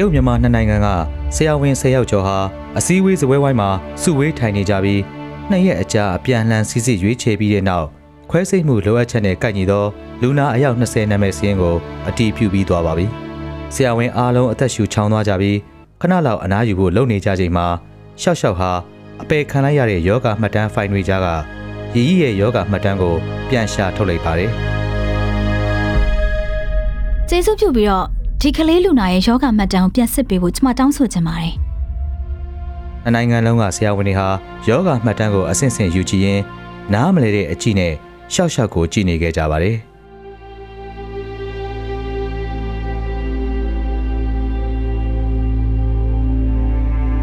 ရုတ်မြန်မာနှစ်နိုင်ငံကဆရာဝန်၁၀ယောက်ကျော်ဟာအစည်းအဝေးစပွဲဝိုင်းမှာစုဝေးထိုင်နေကြပြီးနှစ်ရက်အကြာအပြန်အလှန်စီစစ်ရွေးချယ်ပြီးတဲ့နောက်ခွဲစိတ်မှုလိုအပ်ချက်နဲ့ကိုက်ညီသောလူနာအယောက်20နာမည်စင်းကိုအတည်ပြုပြီးသွားပါပြီ။ဆရာဝန်အားလုံးအသက်ရှူချောင်းသွားကြပြီးခဏလောက်အနားယူဖို့လုပ်နေကြချိန်မှာရှောက်ရှောက်ဟာအပေခံလိုက်ရတဲ့ယောဂမှတ်တမ်းဖိုင်တွေကြားကရည်ရည်ရဲ့ယောဂမှတ်တမ်းကိုပြန်ရှာထုတ်လိုက်ပါတယ်။ကျေးဇူးပြုပြီးတော့ ဒီကလေးလူနာရဲ့ယောဂမှတ်တမ်းကိုပြန်စစ်ပေးဖို့ကျွန်မတောင်းဆိုချင်ပါတယ်အနိုင်ငံလုံးကဆရာဝန်တွေဟာယောဂမှတ်တမ်းကိုအဆင့်ဆင့်ယူကြည့်ရင်းနားမလဲတဲ့အကြည့်နဲ့ရှောက်ရှောက်ကိုကြည့်နေခဲ့ကြပါတယ်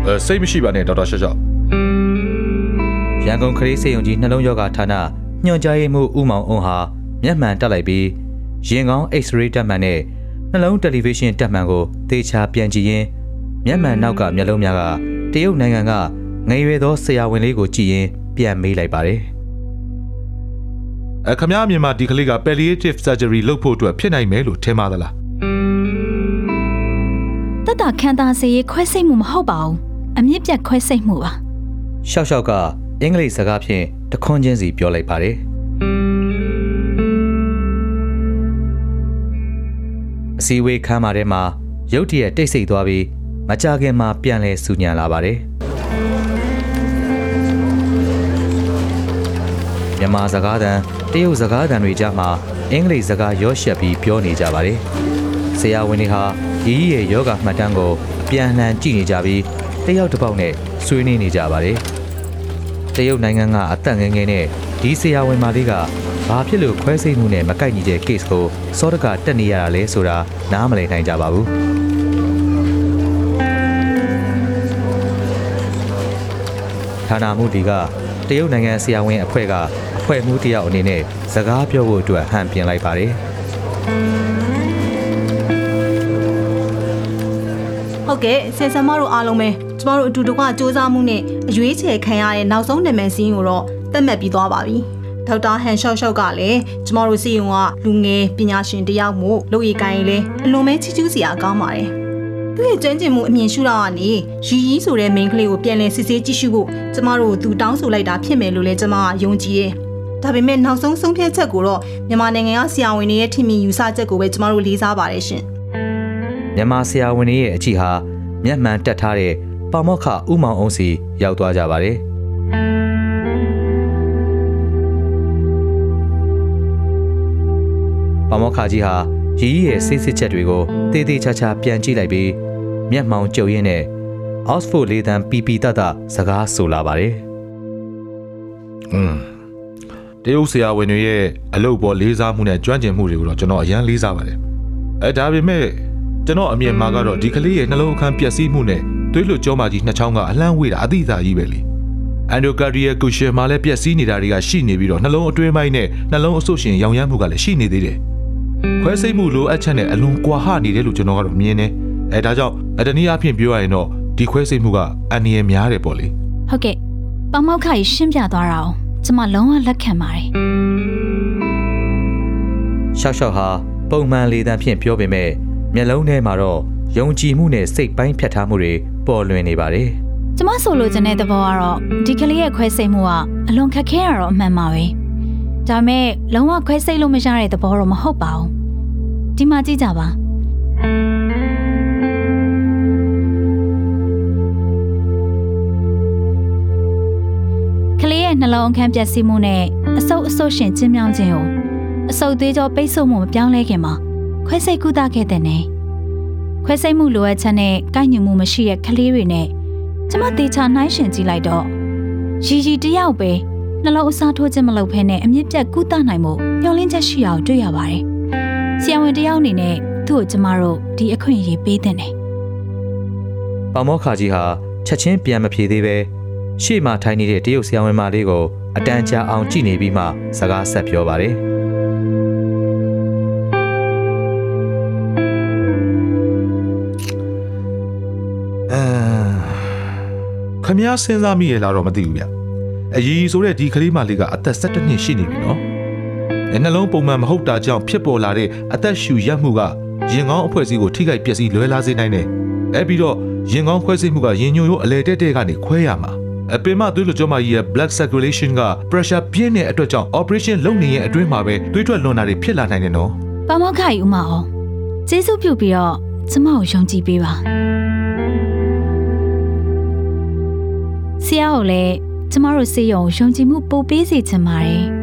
အဲစိတ်မရှိပါနဲ့ဒေါက်တာရှော့ရှော့။ရန်ကုန်ခရီးစေယုံကြီးနှလုံးယောဂဌာနညွှန်ကြားရေးမှူးဦးမောင်အုံးဟာမျက်မှန်တက်လိုက်ပြီးရင်ကောင်း X-ray တက်မှန်နဲ့ နှလုံးတယ်လီဗေးရှင်းတက်မှန်ကိုသေချာပြန်ကြည့်ရင်းမျက်မှန်နောက်ကမျက်လုံးများကတရုတ်နိုင်ငံကငယ်ရွယ်သောဆရာဝန်လေးကိုကြည့်ရင်ပြန်မေးလိုက်ပါတယ်အဲခမရမြန်မာဒီကလေးက palliative surgery လုပ်ဖို့အတွက်ဖြစ်နိုင်မယ်လို့ထင်ပါသလားတက်တာခန္ဓာစေရေးခွဲစိတ်မှုမဟုတ်ပါဘူးအမြင့်ပြတ်ခွဲစိတ်မှုပါ။ရှောက်ရှောက်က အင်္ဂလိပ်စကားဖြင့်တခွန်းချင်းစီပြောလိုက်ပါတယ်။ စည်းအဝေးခန်းမှာထဲမှာရုတ်တရက်တိတ်ဆိတ်သွားပြီးမကြခင်မှာပြန်လဲစူညံလာပါတယ်။မြန်မာစကားသံတရုတ်စကားသံတွေကြားမှာအင်္ဂလိပ်စကားရောရှက်ပြီးပြောနေကြပါတယ်။ဆရာဝန်တွေဟာဒီရဲ့ယောဂမှတ်တမ်းကိုအပြန်အလှန်ကြည့်နေကြပြီးတယောက်တစ်ပေါက်နဲ့ဆွေးနွေးနေကြပါတယ်။တရုတ်နိုင်ငံကအသက်ငယ်ငယ်နဲ့ဒီဆရာဝန်မလေးက ဘာဖြစ်လို့ခွဲစိတ်မှုနဲ့မကိုက်ညီတဲ့ case ကိုစောတကတက်နေရတာလဲဆိုတာနားမလည်နိုင်ကြပါဘူး။ဌာနမှုဒီကတရုတ်နိုင်ငံဆရာဝန်အဖွဲ့ကအဖွဲ့မှုတစ်ယောက်အနေနဲ့စကားပြောဖို့အတွက်ဟန်ပြင်လိုက်ပါတယ်ဟုတ်ကဲ့ဆယ်ဆံမတို့အားလုံးပဲကျမတို့အတူတကွစ조사မှုနဲ့အရွေးချယ်ခံရတဲ့နောက်ဆုံးနာမည်စင်းကိုတော့သတ်မှတ်ပြီးသွားပါပြီ ဒေါက်တာဟန်ရှော့ရှော့ကလည်းကျမတို့စီယုံကလူငယ်ပညာရှင်တယောက်မို့လုပ်ရည်ကိုင်းလည်းအလွန်ပဲချီးကျူးစရာကောင်းပါတယ်သူ့ရဲ့ကျွမ်းကျင်မှုအမြင်ရှုထောင့်ကနေရီရီဆိုတဲ့ main ကလေးကိုပြန်လည်စစ်ဆေးကြည့်ရှုဖို့ကျမတို့သူတောင်းဆိုလိုက်တာဖြစ်မယ်လို့လည်းကျမကယုံကြည်တယ်ဒါပေမဲ့နောက်ဆုံးဆုံးဖြတ်ချက်ကိုတော့မြန်မာနိုင်ငံကဆရာဝန်တွေရဲ့ထင်မြင်ယူဆချက်ကိုပဲကျမတို့လေးစားပါတယ်ရှင်။မြန်မာဆရာဝန်တွေရဲ့အကြည့်ဟာမျက်မှန်တက်ထားတဲ့ပါမောက္ခဥမောင်အောင်စီရောက်သွားကြပါတယ်။ ပါမောက္ခကြီးဟာရီရီရဲ့စိတ်စစ်ချက်တွေကိုတေးသေးချာချာပြန်ကြည့်လိုက်ပြီးမျက်မှောင်ကြုံရင်းနဲ့ Oxford လေးတန်းပီပီတတစကားဆိုလာပါတယ်อืมတရုတ်ဆရာဝန်တွေရဲ့အလုပ်ပေါ်လေးစားမှုနဲ့ကျွမ်းကျင်မှုတွေကိုတော့ကျွန်တော်အရန်လေးစားပါတယ်အဲဒါပေမဲ့ကျွန်တော်အမြင်မှာကတော့ဒီကလေးရဲ့နှလုံးအခန်းပျက်စီးမှုနဲ့သွေးလွှတ်ကြောမှာကြီးနှစ်ချောင်းကအလန့်ဝေးတာအသိအသာကြီးပဲလေအန်ဒိုကာဒီယာကူရှင်မှာလည်းပျက်စီးနေတာတွေကရှိနေပြီးတော့နှလုံးအတွင်းပိုင်းနဲ့နှလုံးအဆုတ်ရှင်ရောင်ရမ်းမှုကလည်းရှိနေသေးတယ် ခွဲစိတ်မှုလိုအပ်ချက်နဲ့အလွန်ကွာဟနေတယ်လို့ကျွန်တော်ကတော့မြင်တယ်အဲဒါကြောင့်အတနည်းအားဖြင့်ပြောရရင်တော့ဒီခွဲစိတ်မှုကအန္တရာယ်များတယ်ပေါ့လေဟုတ်ကဲ့ပမောက္ခကြီးရှင်းပြသွားတာအောင်ကျွန်မလုံးဝလက်ခံပါတယ်။ရှောက်ရှောက်ဟာပုံမှန်လေးတန်းဖြင့်ပြောပေမဲ့မျက်လုံးထဲမှာတော့ယုံကြည်မှုနဲ့စိတ်ပိုင်းဖြတ်ထားမှုတွေပေါ်လွင်နေပါတယ်။ကျမဆိုလိုချင်တဲ့သဘောကတော့ဒီကလေးရဲ့ခွဲစိတ်မှုကအလွန်ခက်ခဲရတော့အမှန်ပါပဲဒါပေမဲ့လုံးဝခွဲစိတ်လို့မရတဲ့သဘောတော့မဟုတ်ပါဘူး ဒီမှာကြည့်ကြပါကလေးရဲ့နှလုံးအခန်းပျက်စီးမှုနဲ့အဆုတ်အဆုတ်ရှင်ကျဉ်းမြောင်းခြင်းကိုအဆုတ်သေးကြောပိတ်ဆို့မှုမပြောင်းလဲခင်မှာခွဲစိတ်ကုသခဲ့တဲ့နေခွဲစိတ်မှုလိုအပ်ချက်နဲ့ကိုက်ညီမှုမရှိတဲ့ကလေးတွေနဲ့ကျမတေချာနှိုင်းရှင်ကြည့်လိုက်တော့ရီရီတယောက်ပဲနှလုံးအစားထိုးခြင်းမလုပ်ဘဲနဲ့အမြင့်ပြတ်ကုသနိုင်မှုမျှော်လင့်ချက်ရှိအောင်တွေ့ရပါတယ်။ ဆရာဝန်တယောက်အနေနဲ့သူ့ကိုကျမတို့ဒီအခွင့်အရေးပေးတဲ့နေပေါမောခါကြီးဟာချက်ချင်းပြန်မဖြေသေးပဲရှေ့မှာထိုင်နေတဲ့တရုတ်ဆရာဝန်မလေးကိုအတန်ကြာအောင်ကြည့်နေပြီးမှစကားဆက်ပြောပါတယ်အဲခမည်းစဉ်းစားမိရလားတော့မသိဘူးဗျအရီဆိုတဲ့ဒီကလေးမလေးကအသက်17နှစ်ရှိနေပြီနော်အဲ နှလုံးပုံမှန်မဟုတ်တာကြောင့်ဖြစ်ပေါ်လာတဲ့အသက်ရှူရက်မှုကရင်ကောင်းအဖွဲ့အစည်းကိုထိခိုက်ပျက်စီးလွဲလာစေနိုင်တယ်အဲပြီးတော့ရင်ကောင်းခွဲစိတ်မှုကရင်ညိုရိုးအလဲတက်တဲ့ကနေခွဲရမှာအပင်မသွေးလွှတ်ကြောမကြီးရဲ့ blood circulation က pressure ပြင်းတဲ့အတွက်ကြောင့် operation လုပ်နေရင်အတွင်းမှာပဲသွေးထွက်လွန်တာတွေဖြစ်လာနိုင်တယ်နော်ပါမောက္ခကြီးဦးမအောင်ကျေးဇူးပြုပြီးတော့ကျမကိုယုံကြည်ပေးပါဆရာကိုလည်းကျမတို့စေယုံယုံကြည်မှုပိုပေးစေချင်ပါတယ်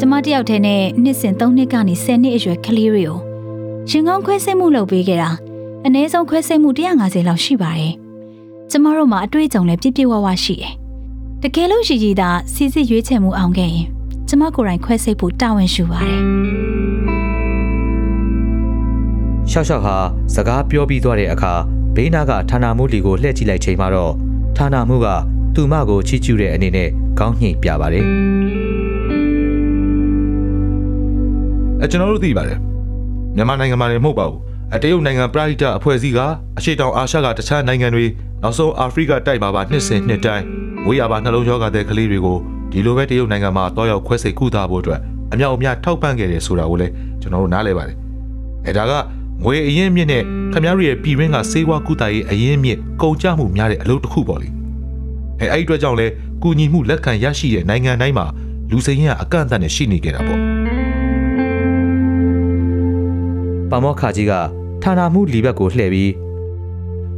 ကျမတယောက်တည်းနဲ့နှစ်စဉ်3နှစ်ကနေ10နှစ်အရွယ်ကလေးတွေကိုရင်ကောင်းခွဲစိတ်မှုလုပ်ပေးခဲ့တာအနည်းဆုံးခွဲစိတ်မှု150လောက်ရှိပါတယ်ကျမတို့မှာအတွေ့အကြုံလည်းပြည့်ပြည့်ဝဝရှိတယ်တကယ်လို့ရည်ရည်သာစီစစ်ရွေးချယ်မှုအောင်ခဲ့ရင်ကျမကိုယ်တိုင်ခွဲစိတ်ဖို့တာဝန်ရှိပါတယ်ရှောက်ရှောက်ဟာစကားပြောပြီးသွားတဲ့အခါဘေးနာကဌာနမှုလီကိုလှည့်ကြည့်လိုက်ချိန်မှာတော့ဌာနမှုကသူမကိုချီးကျူးတဲ့အနေနဲ့ကောင်းညှိပြပါတယ် အဲကျွန်တော်တို့သိပါတယ်မြန်မာနိုင်ငံမှာလည်းမဟုတ်ပါဘူးအတရုတ်နိုင်ငံပရိဒအဖွဲ့အစည်းကအရှေ့တောင်အာရှကတခြားနိုင်ငံတွေနောက်ဆုံးအာဖရိကတိုက်မှာပါနှစ်စဉ်နှစ်တိုင်းဝေးရပါနှလုံးရောဂါတဲ့ကလေးတွေကိုဒီလိုပဲတရုတ်နိုင်ငံမှာတောက်ရောက်ခွဲစိတ်ကုသဖို့အတွက်အမြောက်အများထောက်ပံ့ခဲ့တယ်ဆိုတာကိုလည်းကျွန်တော်တို့နားလည်ပါတယ်အဲဒါကငွေအရင်းမြစ်နဲ့ခမရရဲ့ပြည်ရင်းကစေဝါကုသရေးအရင်းမြစ်ကုန်ကျမှုများတဲ့အလုပ်တစ်ခုပေါ့လေအဲအဲ့ဒီအတွက်ကြောင့်လဲကုညီမှုလက်ခံရရှိတဲ့နိုင်ငံတိုင်းမှာလူစိမ်းရအကန့်အသတ်နဲ့ရှိနေကြတာပေါ့ ပါမောက္ခကြီးကဌာနမှုလီဘက်ကိုလှည့်ပြီး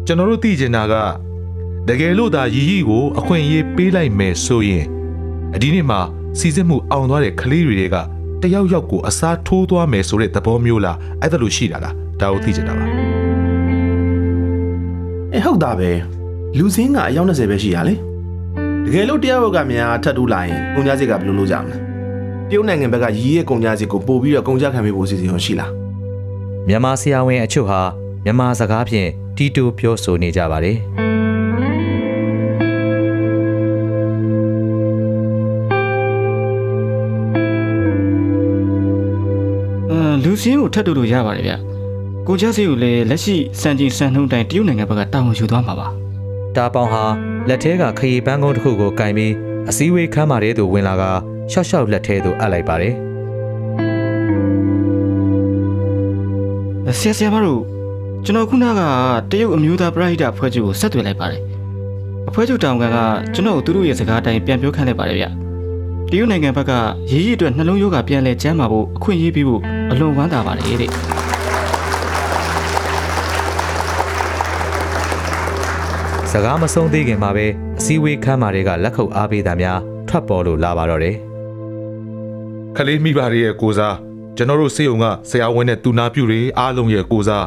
ကျွန်တော်တို့သိချင်တာကတကယ်လို့သာရီရီကိုအခွင့်အရေးပေးလိုက်မယ်ဆိုရင်အဒီနေ့မှာစီစစ်မှုအောင်သွားတဲ့ကလေးတွေကတယောက်ယောက်ကိုအစားထိုးသွားမယ်ဆိုတဲ့သဘောမျိုးလားအဲ့ဒါလို့ရှိတာလားဒါကိုသိချင်တာပါအဲဟုတ်တာပဲလူစင်းကအယောက်20ပဲရှိရလေတကယ်လို့တရားဘောက်ကများထပ်တူးလာရင်ကုန်ကြစိတ်ကဘယ်လိုလုပ်ကြမလဲတရုတ်နိုင်ငံဘက်ကရီးရဲ့ကုန်ကြစိတ်ကိုပို့ပြီးတော့ကုန်ကြခံပေးဖို့စီစဉ်ရောရှိလား မြန်မာဆရာဝန်အချို့ဟာမြန်မာစကားဖြင့်တီတိုပြောဆိုနေကြပါတယ်အာလူစင်းကိုထပ်တူလို့ရပါတယ်ဗျကိုကြစီကိုလည်းလက်ရှိစံချိန်စံနှုန်းတိုင်းတရုတ်နိုင်ငံဘက်ကတာဝန်ယူသွားမှာပါတာပေါင်ဟာလက်ထဲကခရီပန်းကုန်းတစ်ခုကိုကင်ပြီးအစည်းအဝေးခန်းမာတဲ့သူဝင်လာကရှော့ရှော့လက်ထဲသို့အပ်လိုက်ပါတယ် ဆရာဆရာမတို့ကျွန်တော်ခုနကတရုတ်အမျိုးသားပရိဟိတအဖွဲ့ချုပ်ကိုဆက်သွယ်လိုက်ပါတယ်အဖွဲ့ချုပ်တောင်ကန်ကကျွန်တော်တို့သူတို့ရဲ့စကားအတိုင်းပြန်ပြောခိုင်းလိုက်ပါတယ်ဗျတရုတ်နိုင်ငံဘက်ကရေးရည်အတွက်နှလုံးရောဂါပြန်လဲကျန်းမာဖို့အခွင့်အရေးပေးဖို့အလွန်ဝမ်းသာပါတယ်တဲ့စကားမဆုံးသေးခင်မှာပဲအစည်းအဝေးခန်းမာတွေကလက်ခုပ်အားပေးတာများထွက်ပေါ်လို့လာပါတော့တယ်ခလေးမိဘတွေရဲ့ကိုစား ကျွန်တော်တို့စေုံကဆရာဝန်နဲ့တူနာပြုတွေအားလုံးရဲ့ကိုစား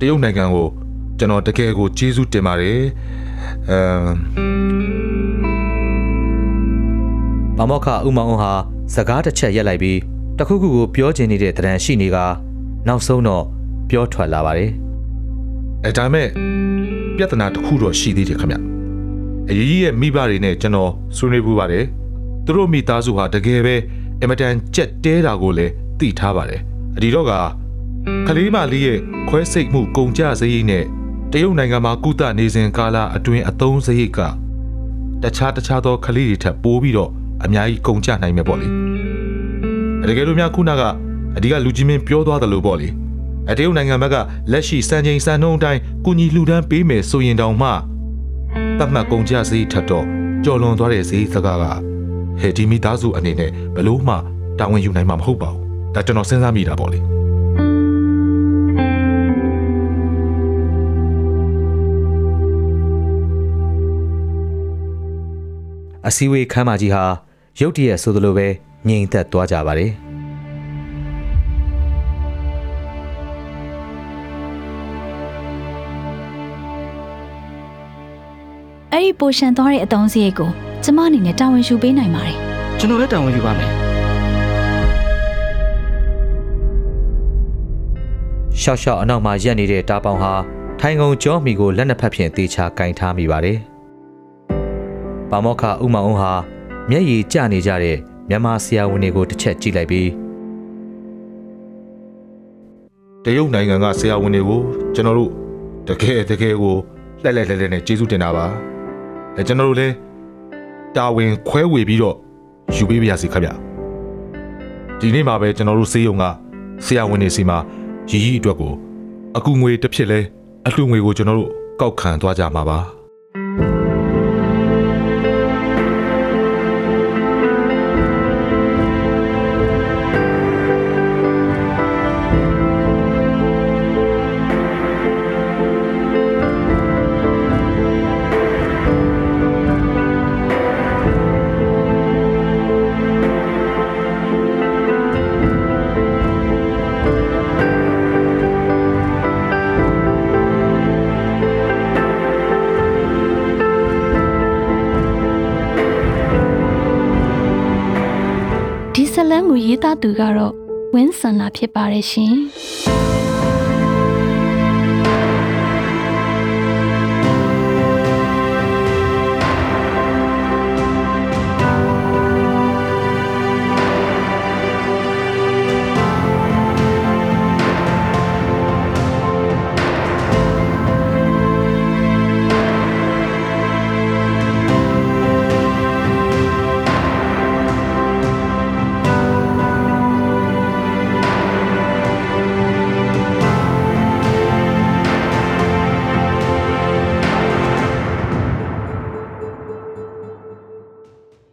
တရုတ်နိုင်ငံကိုကျွန်တော်တကယ်ကိုကျေးဇူးတင်ပါတယ်အမ်ပါမောက္ခဥမောင်အောင်ဟာစကားတစ်ချက်ရက်လိုက်ပြီးတခုခုကိုပြောချင်နေတဲ့တရံရှိနေကနောက်ဆုံးတော့ပြောထွက်လာပါတယ်အဲဒါမဲ့ပြဿနာတစ်ခုတော့ရှိသေးတယ်ခင်ဗျအရေးကြီးရဲ့မိဘတွေနဲ့ကျွန်တော်ဆွေးနွေးပူပါတယ်သူတို့မိသားစုဟာတကယ်ပဲအင်မတန်ကြက်တဲတာကိုလည်း သိထားပါတယ်အဒီတော့ကကလေးမလေးရဲ့ခွဲစိတ်မှုကုန်ကြစရိတ်နဲ့တရုတ်နိုင်ငံမှာကုသနေစဉ်ကာလအတွင်းအသုံးစရိတ်ကတခြားတခြားသောကလေးတွေထက်ပိုပြီးတော့အများကြီးကုန်ကြနိုင်မယ်ပေါ့လေတကယ်လို့များခုနကအဒီကလူကြီးမင်းပြောသွားတယ်လို့ပေါ့လေအတရုတ်နိုင်ငံဘက်ကလက်ရှိစံချိန်စံနှုန်းအတိုင်းကုညီလှူဒန်းပေးမယ်ဆိုရင်တောင်မှတတ်မှတ်ကုန်ကျစရိတ်ထက်တော့ကျော်လွန်သွားတဲ့ဈေးစကားကဟဲ့ဒီမိသားစုအနေနဲ့ဘလို့မှတာဝန်ယူနိုင်မှာမဟုတ်ပါဘူး။ ဒါကျွန်တော်စဉ်းစားမိတာပေါ့လေအစည်းအဝေးခန်းမကြီးဟာရုတ်တရက်ဆိုသလိုပဲငြိမ်သက်သွားကြပါတယ်အဲ့ဒီပိုရှန်သွားတဲ့အတုံးစရိတ်ကိုကျမအနေနဲ့တာဝန်ယူပေးနိုင်ပါတယ်ကျွန်တော်လည်းတာဝန်ယူပါမယ် ရှောက်ရှောက်အနောက်မှာရက်နေတဲ့တာပေါင်ဟာထိုင်ကုန်ကြောမီကိုလက်နှစ်ဖက်ဖြင့်တေချာကင်ထားမိပါတယ်။ပါမောက္ခဥမောင်အောင်ဟာမျက်ရည်ကျနေကြတဲ့မြန်မာဆရာဝန်တွေကိုတစ်ချက်ကြည့်လိုက်ပြီး။တရုတ်နိုင်ငံကဆရာဝန်တွေကိုကျွန်တော်တို့တကယ်တကယ်ကိုလှက်လှက်လှက်လှက်နဲ့ကျေးဇူးတင်တာပါ။အဲကျွန်တော်တို့လည်းတာဝန်ခွဲဝေပြီးတော့ယူပေးပါရစေခင်ဗျ။ဒီနေ့မှာပဲကျွန်တော်တို့စေယုံကဆရာဝန်တွေစီမှာ ရီရီအတွက်ကိုအကူငွေတစ်ဖြစ်လဲအလှငွေကိုကျွန်တော်တို့ကောက်ခံသွားကြမှာပါ ဒီဇလန်ကိုရေးသားသူကတော့ဝင်းဆန်လာဖြစ်ပါတယ်ရှင်